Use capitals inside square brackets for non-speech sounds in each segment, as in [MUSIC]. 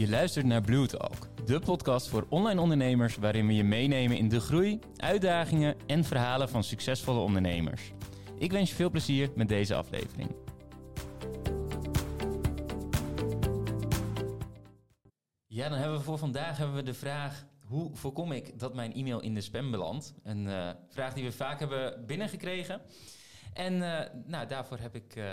Je luistert naar Blue Talk, de podcast voor online ondernemers waarin we je meenemen in de groei, uitdagingen en verhalen van succesvolle ondernemers. Ik wens je veel plezier met deze aflevering. Ja, dan hebben we voor vandaag hebben we de vraag: hoe voorkom ik dat mijn e-mail in de spam belandt? Een uh, vraag die we vaak hebben binnengekregen. En uh, nou, daarvoor heb ik uh,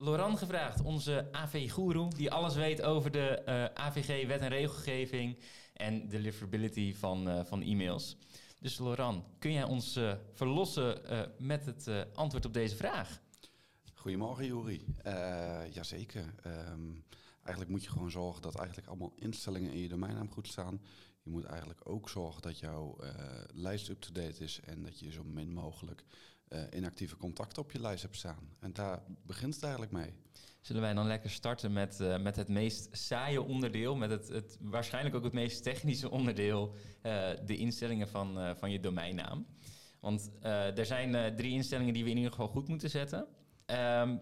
Loran gevraagd, onze AV-guru, die alles weet over de uh, AVG, wet en regelgeving en deliverability van, uh, van e-mails. Dus Loran, kun jij ons uh, verlossen met het antwoord op deze vraag? Goedemorgen, Juri. jazeker. Um, eigenlijk moet je gewoon zorgen dat eigenlijk allemaal instellingen in je domeinnaam goed staan. Je moet eigenlijk ook zorgen dat jouw lijst up-to-date is en dat je zo min mogelijk uh, inactieve contacten op je lijst hebt staan. En daar begint het eigenlijk mee. Zullen wij dan lekker starten met, uh, met het meest saaie onderdeel, met het, het waarschijnlijk ook het meest technische onderdeel, uh, de instellingen van, van je domeinnaam. Want er zijn drie instellingen die we in ieder geval goed moeten zetten. Um,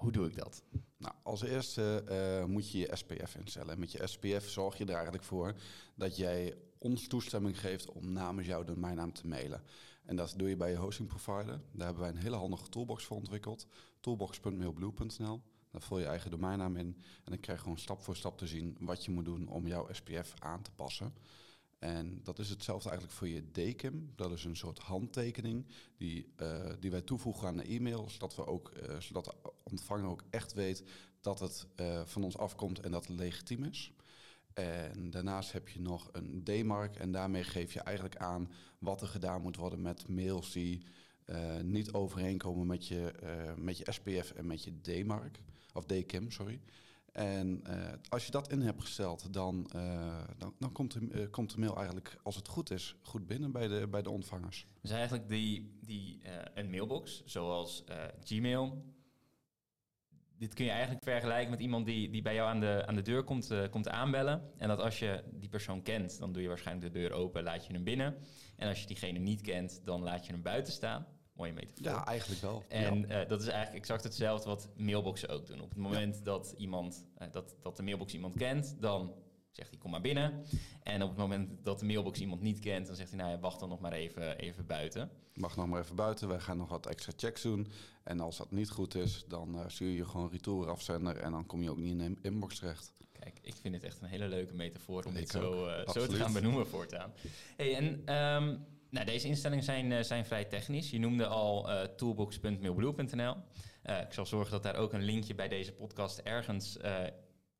hoe doe ik dat? Nou, als eerste uh, moet je je SPF instellen. Met je SPF zorg je er eigenlijk voor dat jij ons toestemming geeft om namens jou de domeinnaam te mailen. En dat doe je bij je hosting provider. Daar hebben wij een hele handige toolbox voor ontwikkeld. Toolbox.mailblue.nl. Daar vul je eigen domeinnaam in en dan krijg je gewoon stap voor stap te zien wat je moet doen om jouw SPF aan te passen. En dat is hetzelfde eigenlijk voor je DKIM. Dat is een soort handtekening die, uh, die wij toevoegen aan de e-mail, zodat, we ook, uh, zodat de ontvanger ook echt weet dat het uh, van ons afkomt en dat het legitiem is. En daarnaast heb je nog een D-mark en daarmee geef je eigenlijk aan wat er gedaan moet worden met mails die niet overeenkomen met je, met je SPF en met je D-mark, of DKIM, sorry. En uh, als je dat in hebt gesteld, dan, dan, dan komt, de, komt, de, mail eigenlijk, als het goed is, goed binnen bij de, bij de ontvangers. Dus eigenlijk die, die, een mailbox, zoals Gmail. Dit kun je eigenlijk vergelijken met iemand die, die bij jou aan de, aan de deur komt, komt aanbellen. En dat als je die persoon kent, dan doe je waarschijnlijk de deur open, laat je hem binnen. En als je diegene niet kent, dan laat je hem buiten staan. Mooie metafoor. Ja, eigenlijk wel. En ja. uh, dat is eigenlijk exact hetzelfde wat mailboxen ook doen. Op het moment ja. dat, iemand, uh, dat, dat de mailbox iemand kent, dan zegt hij kom maar binnen. En op het moment dat de mailbox iemand niet kent, dan zegt hij nou ja, wacht dan nog maar even, even buiten. Wacht nog maar even buiten, wij gaan nog wat extra checks doen. En als dat niet goed is, dan uh, stuur je gewoon retour afzender en dan kom je ook niet in de inbox terecht. Kijk, ik vind het echt een hele leuke metafoor om ik dit zo, zo te gaan benoemen voortaan. Hey, en... Um, nou, deze instellingen zijn, uh, zijn vrij technisch. Je noemde al uh, toolbox.mailblue.nl. Uh, ik zal zorgen dat daar ook een linkje bij deze podcast ergens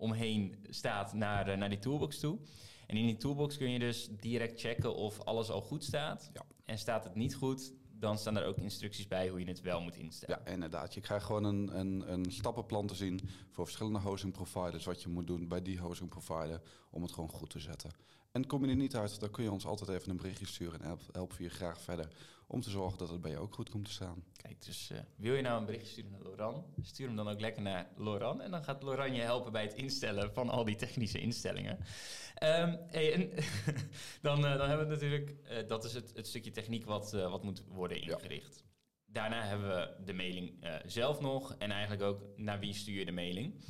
omheen staat naar, naar die toolbox toe. En in die toolbox kun je dus direct checken of alles al goed staat. Ja. En staat het niet goed, dan staan er ook instructies bij hoe je het wel moet instellen. Ja, inderdaad. Je krijgt gewoon een, een, een stappenplan te zien voor verschillende hosting providers. Wat je moet doen bij die hosting provider om het gewoon goed te zetten. En kom je er niet uit, dan kun je ons altijd even een berichtje sturen. En help, helpen we je graag verder om te zorgen dat het bij je ook goed komt te staan. Kijk, dus uh, wil je nou een berichtje sturen naar Loran? Stuur hem dan ook lekker naar Loran. En dan gaat Loran je helpen bij het instellen van al die technische instellingen. Um, hey, en [LAUGHS] dan, uh, dan hebben we natuurlijk, uh, dat is het, het stukje techniek wat, wat moet worden ingericht. Ja. Daarna hebben we de mailing zelf nog. En eigenlijk ook naar wie stuur je de mailing.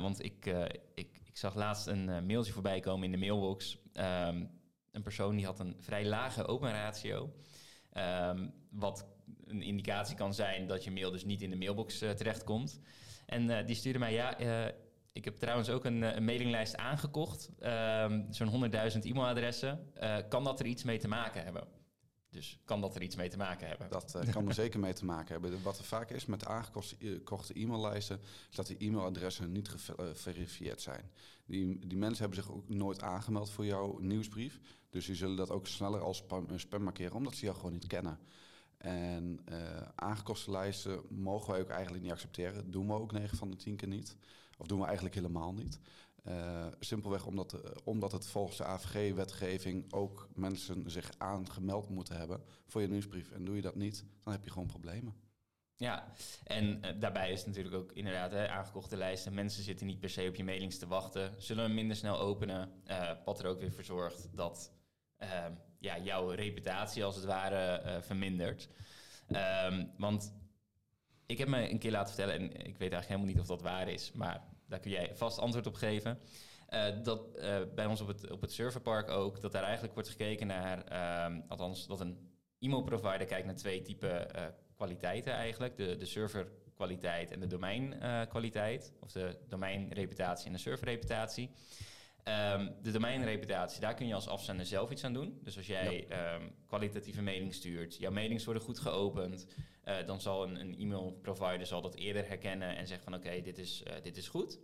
want ik, ik, ik zag laatst een uh, mailtje voorbij komen in de mailbox. Um, een persoon die had een vrij lage open ratio. Um, wat een indicatie kan zijn dat je mail dus niet in de mailbox uh, terechtkomt. En uh, die stuurde mij, ja, ik heb trouwens ook een, een mailinglijst aangekocht. Um, Zo'n 100.000 e-mailadressen. kan dat er iets mee te maken hebben? Dus kan dat er iets mee te maken hebben? Dat uh, kan er [LAUGHS] zeker mee te maken hebben. Wat er vaak is met aangekochte e-maillijsten, is dat die e-mailadressen niet geverifieerd zijn. Die, die mensen hebben zich ook nooit aangemeld voor jouw nieuwsbrief. Dus die zullen dat ook sneller als spam, spam markeren, omdat ze jou gewoon niet kennen. En uh, aangekoste lijsten mogen wij ook eigenlijk niet accepteren. Dat doen we ook 9 van de 10 keer niet. Of doen we eigenlijk helemaal niet. Uh, simpelweg omdat, uh, omdat het volgens de AVG-wetgeving ook mensen zich aangemeld moeten hebben voor je nieuwsbrief. En doe je dat niet, dan heb je gewoon problemen. Ja, en uh, daarbij is natuurlijk ook inderdaad aangekochte lijsten. Mensen zitten niet per se op je mailings te wachten. Zullen hem minder snel openen. wat er ook weer voor zorgt dat ja, jouw reputatie als het ware vermindert. Um, want ik heb me een keer laten vertellen, en ik weet eigenlijk helemaal niet of dat waar is, maar daar kun jij vast antwoord op geven. Uh, dat bij ons op het, op het serverpark ook, dat daar eigenlijk wordt gekeken naar, ehm, althans dat een e-mailprovider kijkt naar twee typen kwaliteiten eigenlijk. De, de serverkwaliteit en de domeinkwaliteit. of de domeinreputatie en de serverreputatie. Um, de domeinreputatie, daar kun je als afzender zelf iets aan doen. Dus als jij ehm, kwalitatieve mailing stuurt, jouw mailings worden goed geopend, uh, dan zal een, een e-mail provider zal dat eerder herkennen en zeggen van oké, dit, is, uh, dit is goed.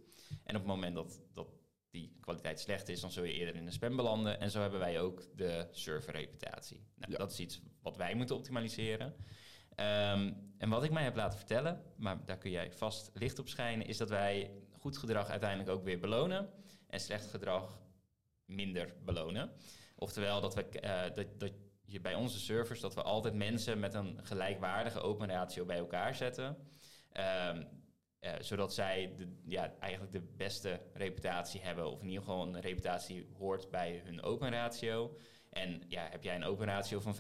En op het moment dat, dat die kwaliteit slecht is, dan zul je eerder in de spam belanden. En zo hebben wij ook de serverreputatie. Nou, Dat is iets wat wij moeten optimaliseren. Um, en wat ik mij heb laten vertellen, maar daar kun jij vast licht op schijnen, is dat wij goed gedrag uiteindelijk ook weer belonen en slecht gedrag minder belonen. Oftewel dat, we, uh, dat, dat je bij onze servers dat we altijd mensen met een gelijkwaardige open ratio bij elkaar zetten. Um, uh, zodat zij de, ja, eigenlijk de beste reputatie hebben, of in ieder geval een reputatie hoort bij hun open ratio. En ja, heb jij een open ratio van 5%,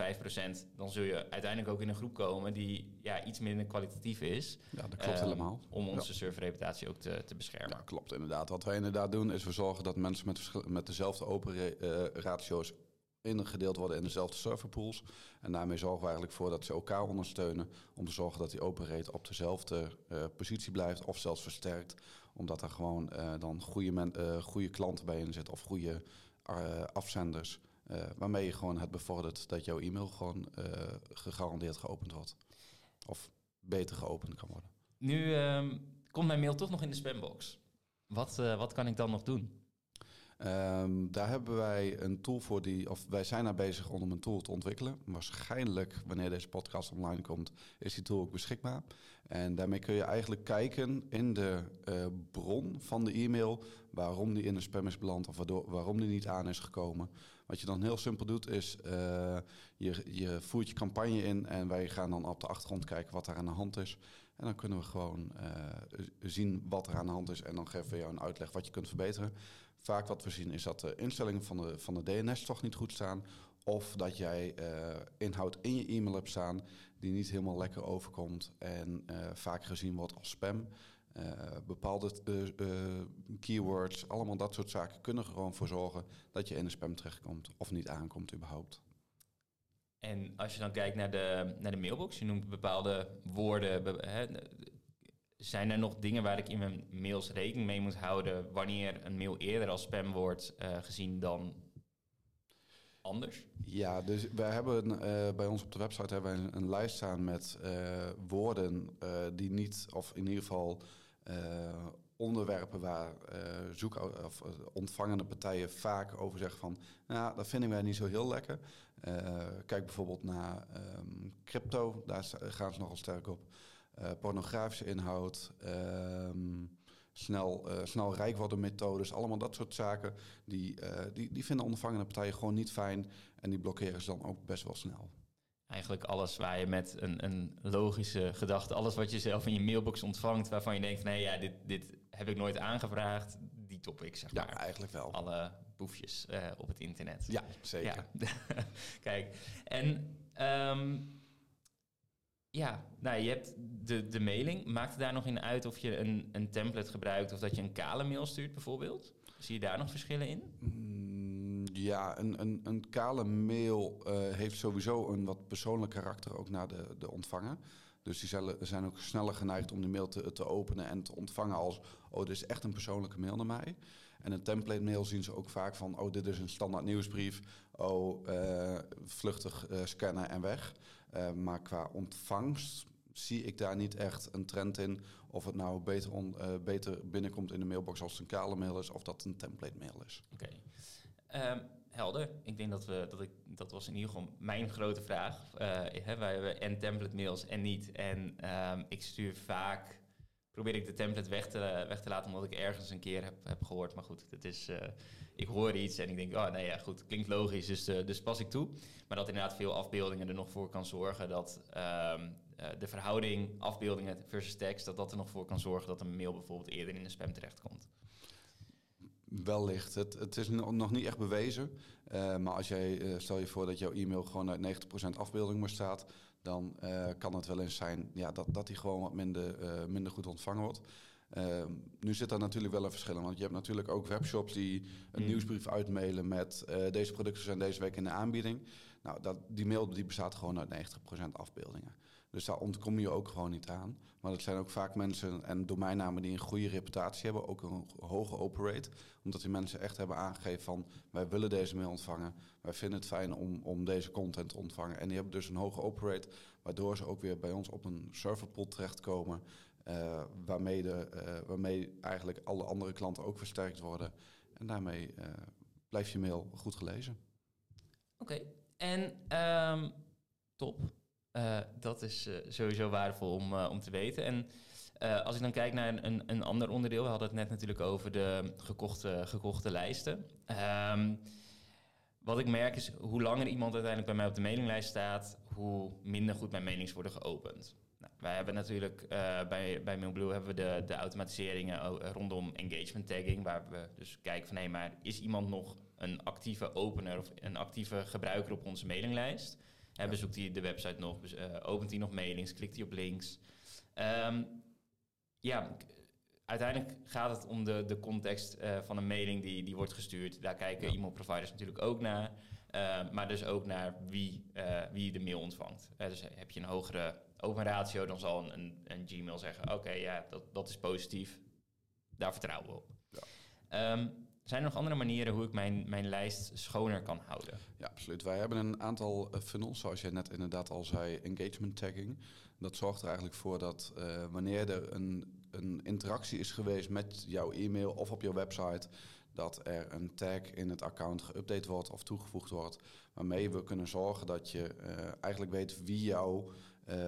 dan zul je uiteindelijk ook in een groep komen die ja, iets minder kwalitatief is. Ja, dat klopt uh, helemaal. Om onze ja. serverreputatie ook te, te beschermen. Ja, klopt inderdaad. Wat wij inderdaad doen, is we zorgen dat mensen met, met dezelfde open uh, ratio's ingedeeld worden in dezelfde serverpools. En daarmee zorgen we eigenlijk voor dat ze elkaar ondersteunen om te zorgen dat die open rate op dezelfde uh, positie blijft of zelfs versterkt. Omdat er gewoon uh, dan goede, uh, goede klanten bij in zitten of goede afzenders. waarmee je gewoon het bevordert dat jouw e-mail gewoon gegarandeerd geopend wordt. Of beter geopend kan worden. Nu um, komt mijn mail toch nog in de spambox. Wat, wat kan ik dan nog doen? Um, daar hebben wij een tool voor die, of wij zijn daar bezig om een tool te ontwikkelen. Waarschijnlijk, wanneer deze podcast online komt, is die tool ook beschikbaar. En daarmee kun je eigenlijk kijken in de uh, bron van de e-mail waarom die in de spam is beland of waardoor, waarom die niet aan is gekomen. Wat je dan heel simpel doet is, uh, je, je voert je campagne in en wij gaan dan op de achtergrond kijken wat er aan de hand is. En dan kunnen we gewoon uh, zien wat er aan de hand is en dan geven we jou een uitleg wat je kunt verbeteren. Vaak wat we zien is dat de instellingen van de, van de DNS toch niet goed staan. Of dat jij uh, inhoud in je e-mail hebt staan die niet helemaal lekker overkomt en uh, vaak gezien wordt als spam. Bepaalde keywords, allemaal dat soort zaken kunnen gewoon voor zorgen dat je in de spam terechtkomt of niet aankomt überhaupt. En als je dan kijkt naar de, naar de mailbox, je noemt bepaalde woorden, zijn er nog dingen waar ik in mijn mails rekening mee moet houden wanneer een mail eerder als spam wordt uh, gezien dan anders? Ja, dus wij hebben uh, bij ons op de website hebben wij een, lijst staan met uh, woorden die niet, of in ieder geval onderwerpen waar zoek of ontvangende partijen vaak over zeggen van, nou, dat vinden wij niet zo heel lekker. kijk bijvoorbeeld naar um, crypto, daar gaan ze nogal sterk op. Pornografische inhoud, um, snel, snel rijk worden methodes, allemaal dat soort zaken. Die, die, die vinden ondervangende partijen gewoon niet fijn en die blokkeren ze dan ook best wel snel. Eigenlijk alles waar je met een, een logische gedachte, alles wat je zelf in je mailbox ontvangt, waarvan je denkt, nee ja, dit, dit heb ik nooit aangevraagd, die topic zeg maar. Ja, eigenlijk wel. Alle boefjes op het internet. Ja, zeker. Ja. [LAUGHS] Kijk, en... Um, ja, nou, je hebt de, de mailing. Maakt het daar nog in uit of je een, een template gebruikt of dat je een kale mail stuurt bijvoorbeeld? Zie je daar nog verschillen in? Mm, ja, een, een, een kale mail uh, heeft sowieso een wat persoonlijk karakter ook naar de, de ontvanger. Dus die zijn ook sneller geneigd om de mail te, te openen en te ontvangen als... oh, dit is echt een persoonlijke mail naar mij. En een template mail zien ze ook vaak van... oh, dit is een standaard nieuwsbrief. Oh, uh, vluchtig uh, scannen en weg. Uh, maar qua ontvangst zie ik daar niet echt een trend in. Of het nou beter, on, beter binnenkomt in de mailbox als het een kale mail is of dat een template mail is. Oké. Um, helder. Ik denk dat we dat ik dat was in ieder geval mijn grote vraag. Uh, hè, wij hebben en template mails en niet. En um, ik stuur vaak probeer ik de template weg te, weg te laten omdat ik ergens een keer heb, heb gehoord. Maar goed, het is, uh, ik hoor iets en ik denk, oh nee, ja, goed, klinkt logisch, dus, uh, dus pas ik toe. Maar dat inderdaad veel afbeeldingen er nog voor kan zorgen dat uh, de verhouding afbeeldingen versus tekst, dat dat er nog voor kan zorgen dat een mail bijvoorbeeld eerder in de spam terechtkomt. Wellicht. Het, het is nog niet echt bewezen. Uh, maar als jij, uh, stel je voor dat jouw e-mail gewoon uit 90% afbeelding maar staat, dan uh, kan het wel eens zijn ja, dat, dat die gewoon wat minder, minder goed ontvangen wordt. Ehm, nu zit daar natuurlijk wel een verschil in, want je hebt natuurlijk ook webshops die een Mm. nieuwsbrief uitmailen met eh, deze producten zijn deze week in de aanbieding. Nou, dat, die mail die bestaat gewoon uit 90% afbeeldingen. Dus daar ontkom je ook gewoon niet aan. Maar dat zijn ook vaak mensen en domeinnamen die een goede reputatie hebben, ook een hoge open rate. Omdat die mensen echt hebben aangegeven van wij willen deze mail ontvangen. Wij vinden het fijn om, om deze content te ontvangen. En die hebben dus een hoge open rate, waardoor ze ook weer bij ons op een serverpool terechtkomen. eh, waarmee, de, eh, waarmee eigenlijk alle andere klanten ook versterkt worden. En daarmee eh, blijft je mail goed gelezen. Oké, en ehm, top. Eh, dat is eh, sowieso waardevol om, eh, om te weten. En als ik dan kijk naar een, een, ander onderdeel, we hadden het net natuurlijk over de gekochte, gekochte lijsten. Ehm, wat ik merk is, hoe langer iemand uiteindelijk bij mij op de mailinglijst staat, hoe minder goed mijn mailings worden geopend. Nou, wij hebben natuurlijk bij, bij Mailblue hebben we de, de automatiseringen o- rondom engagement tagging, waar we dus kijken van hé, maar is iemand nog een actieve opener of een actieve gebruiker op onze mailinglijst? Ja. bezoekt hij de website nog, eh, opent hij nog mailings, klikt hij op links? Ehm, ja, uiteindelijk gaat het om de, de context eh, van een mailing die, die wordt gestuurd. Daar kijken Ja. e-mailproviders natuurlijk ook naar. Eh, maar dus ook naar wie, eh, wie de mail ontvangt. Dus heb je een hogere open ratio, dan zal een, een, een Gmail zeggen... oké, ja, dat, dat is positief. Daar vertrouwen we op. Ja. Ehm, zijn er nog andere manieren hoe ik mijn, mijn lijst schoner kan houden? Ja, absoluut. Wij hebben een aantal eh, funnels, zoals je net inderdaad al zei, engagement tagging. Dat zorgt er eigenlijk voor dat eh, wanneer er een, een interactie is geweest met jouw e-mail of op je website, dat er een tag in het account geüpdate wordt of toegevoegd wordt, waarmee we kunnen zorgen dat je eh, eigenlijk weet wie jouw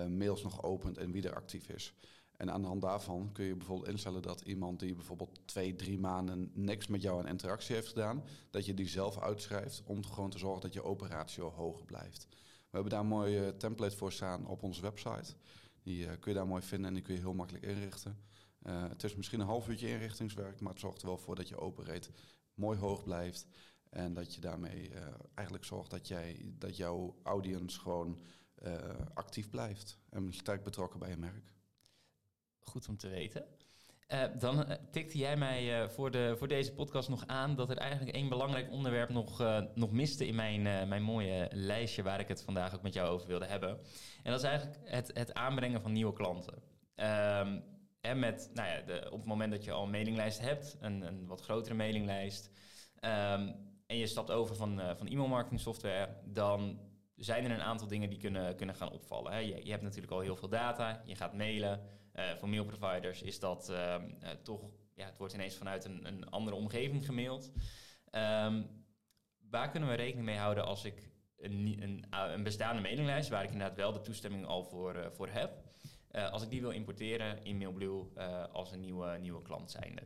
mails nog opent en wie er actief is. En aan de hand daarvan kun je bijvoorbeeld instellen dat iemand die bijvoorbeeld twee, drie maanden niks met jou aan interactie heeft gedaan, dat je die zelf uitschrijft om gewoon te zorgen dat je open ratio hoog blijft. We hebben daar een mooie template voor staan op onze website. Die eh, kun je daar mooi vinden en die kun je heel makkelijk inrichten. Eh, het is misschien een half uurtje inrichtingswerk, maar het zorgt er wel voor dat je open rate mooi hoog blijft. En dat je daarmee eh, eigenlijk zorgt dat, jij, dat jouw audience gewoon actief blijft en sterk betrokken bij je merk. Goed om te weten. Eh, dan eh, tikte jij mij eh, voor, de, voor deze podcast nog aan dat er eigenlijk één belangrijk onderwerp nog, nog miste in mijn, mijn mooie lijstje waar ik het vandaag ook met jou over wilde hebben. En dat is eigenlijk het, het aanbrengen van nieuwe klanten. Ehm, en met, nou ja, de, op het moment dat je al een mailinglijst hebt, een, een wat grotere mailinglijst, ehm, en je stapt over van, van e-mailmarketing software, dan zijn er een aantal dingen die kunnen, kunnen gaan opvallen. Hè. Je, je hebt natuurlijk al heel veel data, je gaat mailen. Eh, voor mailproviders is dat ehm, eh, toch, ja, het wordt ineens vanuit een, een andere omgeving gemaild. Ehm, waar kunnen we rekening mee houden als ik een, een, een bestaande mailinglijst, waar ik inderdaad wel de toestemming al voor, eh, voor heb, als ik die wil importeren in Mailblue als een nieuwe, nieuwe klant zijnde?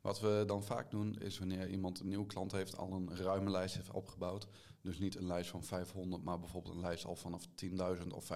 Wat we dan vaak doen is wanneer iemand een nieuwe klant heeft, al een ruime lijst heeft opgebouwd. Dus niet een lijst van 500, maar bijvoorbeeld een lijst al vanaf 10.000 of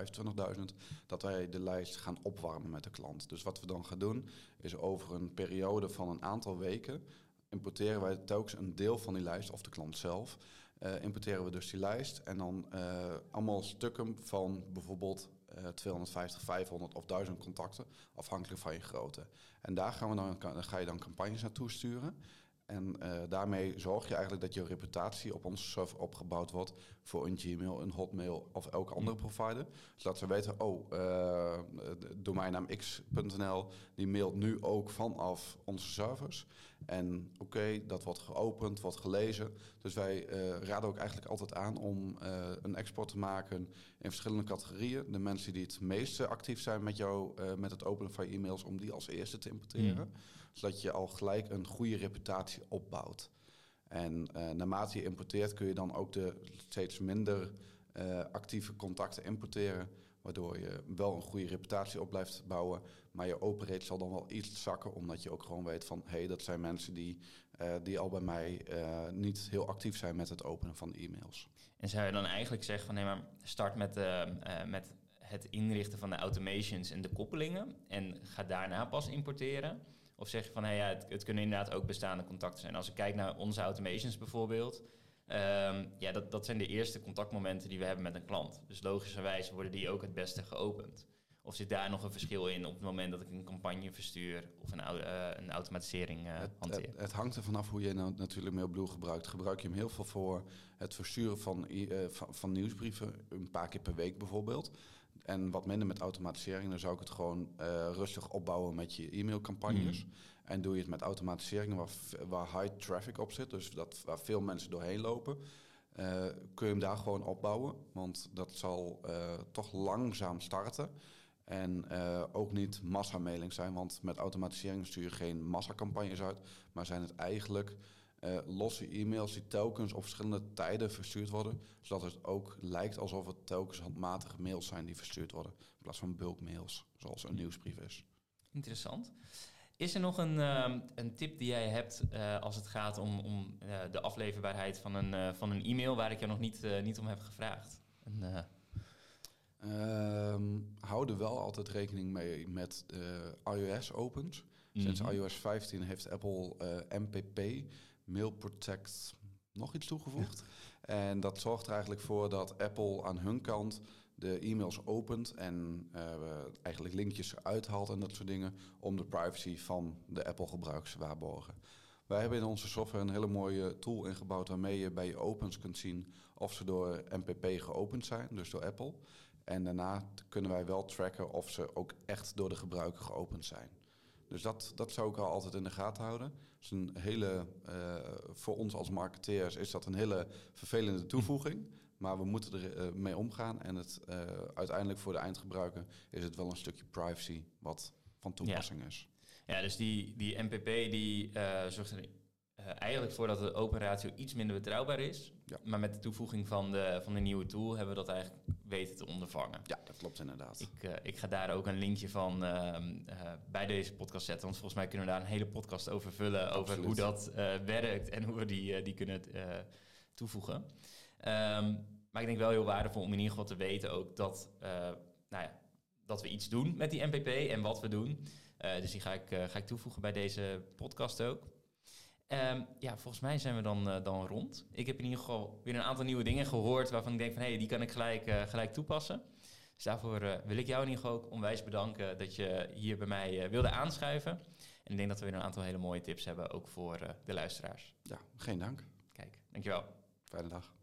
25.000. Dat wij de lijst gaan opwarmen met de klant. Dus wat we dan gaan doen, is over een periode van een aantal weken importeren wij telkens een deel van die lijst, of de klant zelf. eh, importeren we dus die lijst en dan eh, allemaal stukken van bijvoorbeeld eh 250, 500 of 1000 contacten, afhankelijk van je grootte. En daar gaan we dan ga je dan campagnes naartoe sturen. En eh, daarmee zorg je eigenlijk dat je reputatie op onze server opgebouwd wordt voor een Gmail, een Hotmail of elke andere provider. Zodat ze weten, oh, de domeinnaam x.nl die mailt nu ook vanaf onze servers. En oké, dat wordt geopend, wordt gelezen. Dus wij eh, raden ook eigenlijk altijd aan om een export te maken in verschillende categorieën. De mensen die het meeste actief zijn met jou, met het openen van je e-mails, om die als eerste te importeren. Zodat je al gelijk een goede reputatie opbouwt. En eh, naarmate je importeert kun je dan ook de steeds minder eh, actieve contacten importeren. Waardoor je wel een goede reputatie op blijft bouwen. Maar je open zal dan wel iets zakken. Omdat je ook gewoon weet van... hé, hey, dat zijn mensen die, eh, die al bij mij niet heel actief zijn met het openen van e-mails. En zou je dan eigenlijk zeggen van nee, maar start met, met het inrichten van de automations en de koppelingen en ga daarna pas importeren? Of zeg je van hey, ja, het, kunnen inderdaad ook bestaande contacten zijn. Als ik kijk naar onze automations bijvoorbeeld, ehm, ja, dat, dat zijn de eerste contactmomenten die we hebben met een klant. Dus logischerwijs worden die ook het beste geopend. Of zit daar nog een verschil in op het moment dat ik een campagne verstuur of een, een automatisering het, hanteer? Het, het, hangt er vanaf hoe je nou natuurlijk MailBlue gebruikt. Gebruik je hem heel veel voor het versturen van, van, van, nieuwsbrieven, een paar keer per week bijvoorbeeld. En wat minder met automatisering, dan zou ik het gewoon rustig opbouwen met je e-mailcampagnes. Mm. En doe je het met automatisering waar, waar high traffic op zit, dus dat, waar veel mensen doorheen lopen, uh, kun je hem daar gewoon opbouwen. Want dat zal uh, toch langzaam starten. En uh, ook niet massamailing zijn, want met automatisering stuur je geen massacampagnes uit, maar zijn het eigenlijk losse e-mails die telkens op verschillende tijden verstuurd worden, zodat het ook lijkt alsof het telkens handmatige mails zijn die verstuurd worden, in plaats van bulkmails, zoals een nieuwsbrief is. Interessant. Is er nog een, ehm, een tip die jij hebt uh, als het gaat om, om de afleverbaarheid van een, van een e-mail waar ik jou nog niet, niet om heb gevraagd? En, um, hou er wel altijd rekening mee met iOS opens. Sinds iOS 15 heeft Apple MPP, Mail Protect, nog iets toegevoegd. en dat zorgt er eigenlijk voor dat Apple aan hun kant de e-mails opent en uh, eigenlijk linkjes uithaalt en dat soort dingen om de privacy van de Apple-gebruikers te waarborgen. Wij hebben in onze software een hele mooie tool ingebouwd waarmee je bij je opens kunt zien of ze door MPP geopend zijn, dus door Apple. En daarna kunnen wij wel tracken of ze ook echt door de gebruiker geopend zijn. Dus dat, dat zou ik al altijd in de gaten houden. Dus een hele, uh, voor ons als marketeers is dat een hele vervelende toevoeging. Maar we moeten er uh, mee omgaan. En het, uh, uiteindelijk voor de eindgebruiker is het wel een stukje privacy wat van toepassing ja. is. Ja, dus die, die MPP die zorgt er eigenlijk voor dat de open ratio iets minder betrouwbaar is. Ja. Maar met de toevoeging van de, van de nieuwe tool hebben we dat eigenlijk weten te ondervangen. Ja, dat klopt inderdaad. Ik, ik ga daar ook een linkje van ehm, bij deze podcast zetten. Want volgens mij kunnen we daar een hele podcast over vullen. Absoluut. Over hoe dat werkt en hoe we die, die kunnen toevoegen. Um, maar ik denk wel heel waardevol om in ieder geval te weten ook dat, nou ja, dat we iets doen met die MPP en wat we doen. Dus die ga ik, ga ik toevoegen bij deze podcast ook. Um, ja, volgens mij zijn we dan, dan rond. Ik heb in ieder geval weer een aantal nieuwe dingen gehoord waarvan ik denk van hé, hey, die kan ik gelijk, gelijk toepassen. Dus daarvoor wil ik jou in ieder geval ook onwijs bedanken dat je hier bij mij wilde aanschuiven. En ik denk dat we weer een aantal hele mooie tips hebben, ook voor de luisteraars. Ja, geen dank. Kijk, dankjewel. Fijne dag.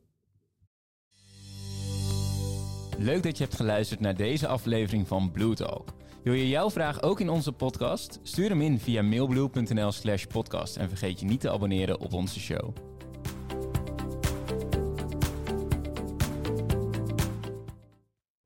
Leuk dat je hebt geluisterd naar deze aflevering van Blue Talk. Wil je jouw vraag ook in onze podcast? Stuur hem in via mailblue.nl slash podcast en vergeet je niet te abonneren op onze show.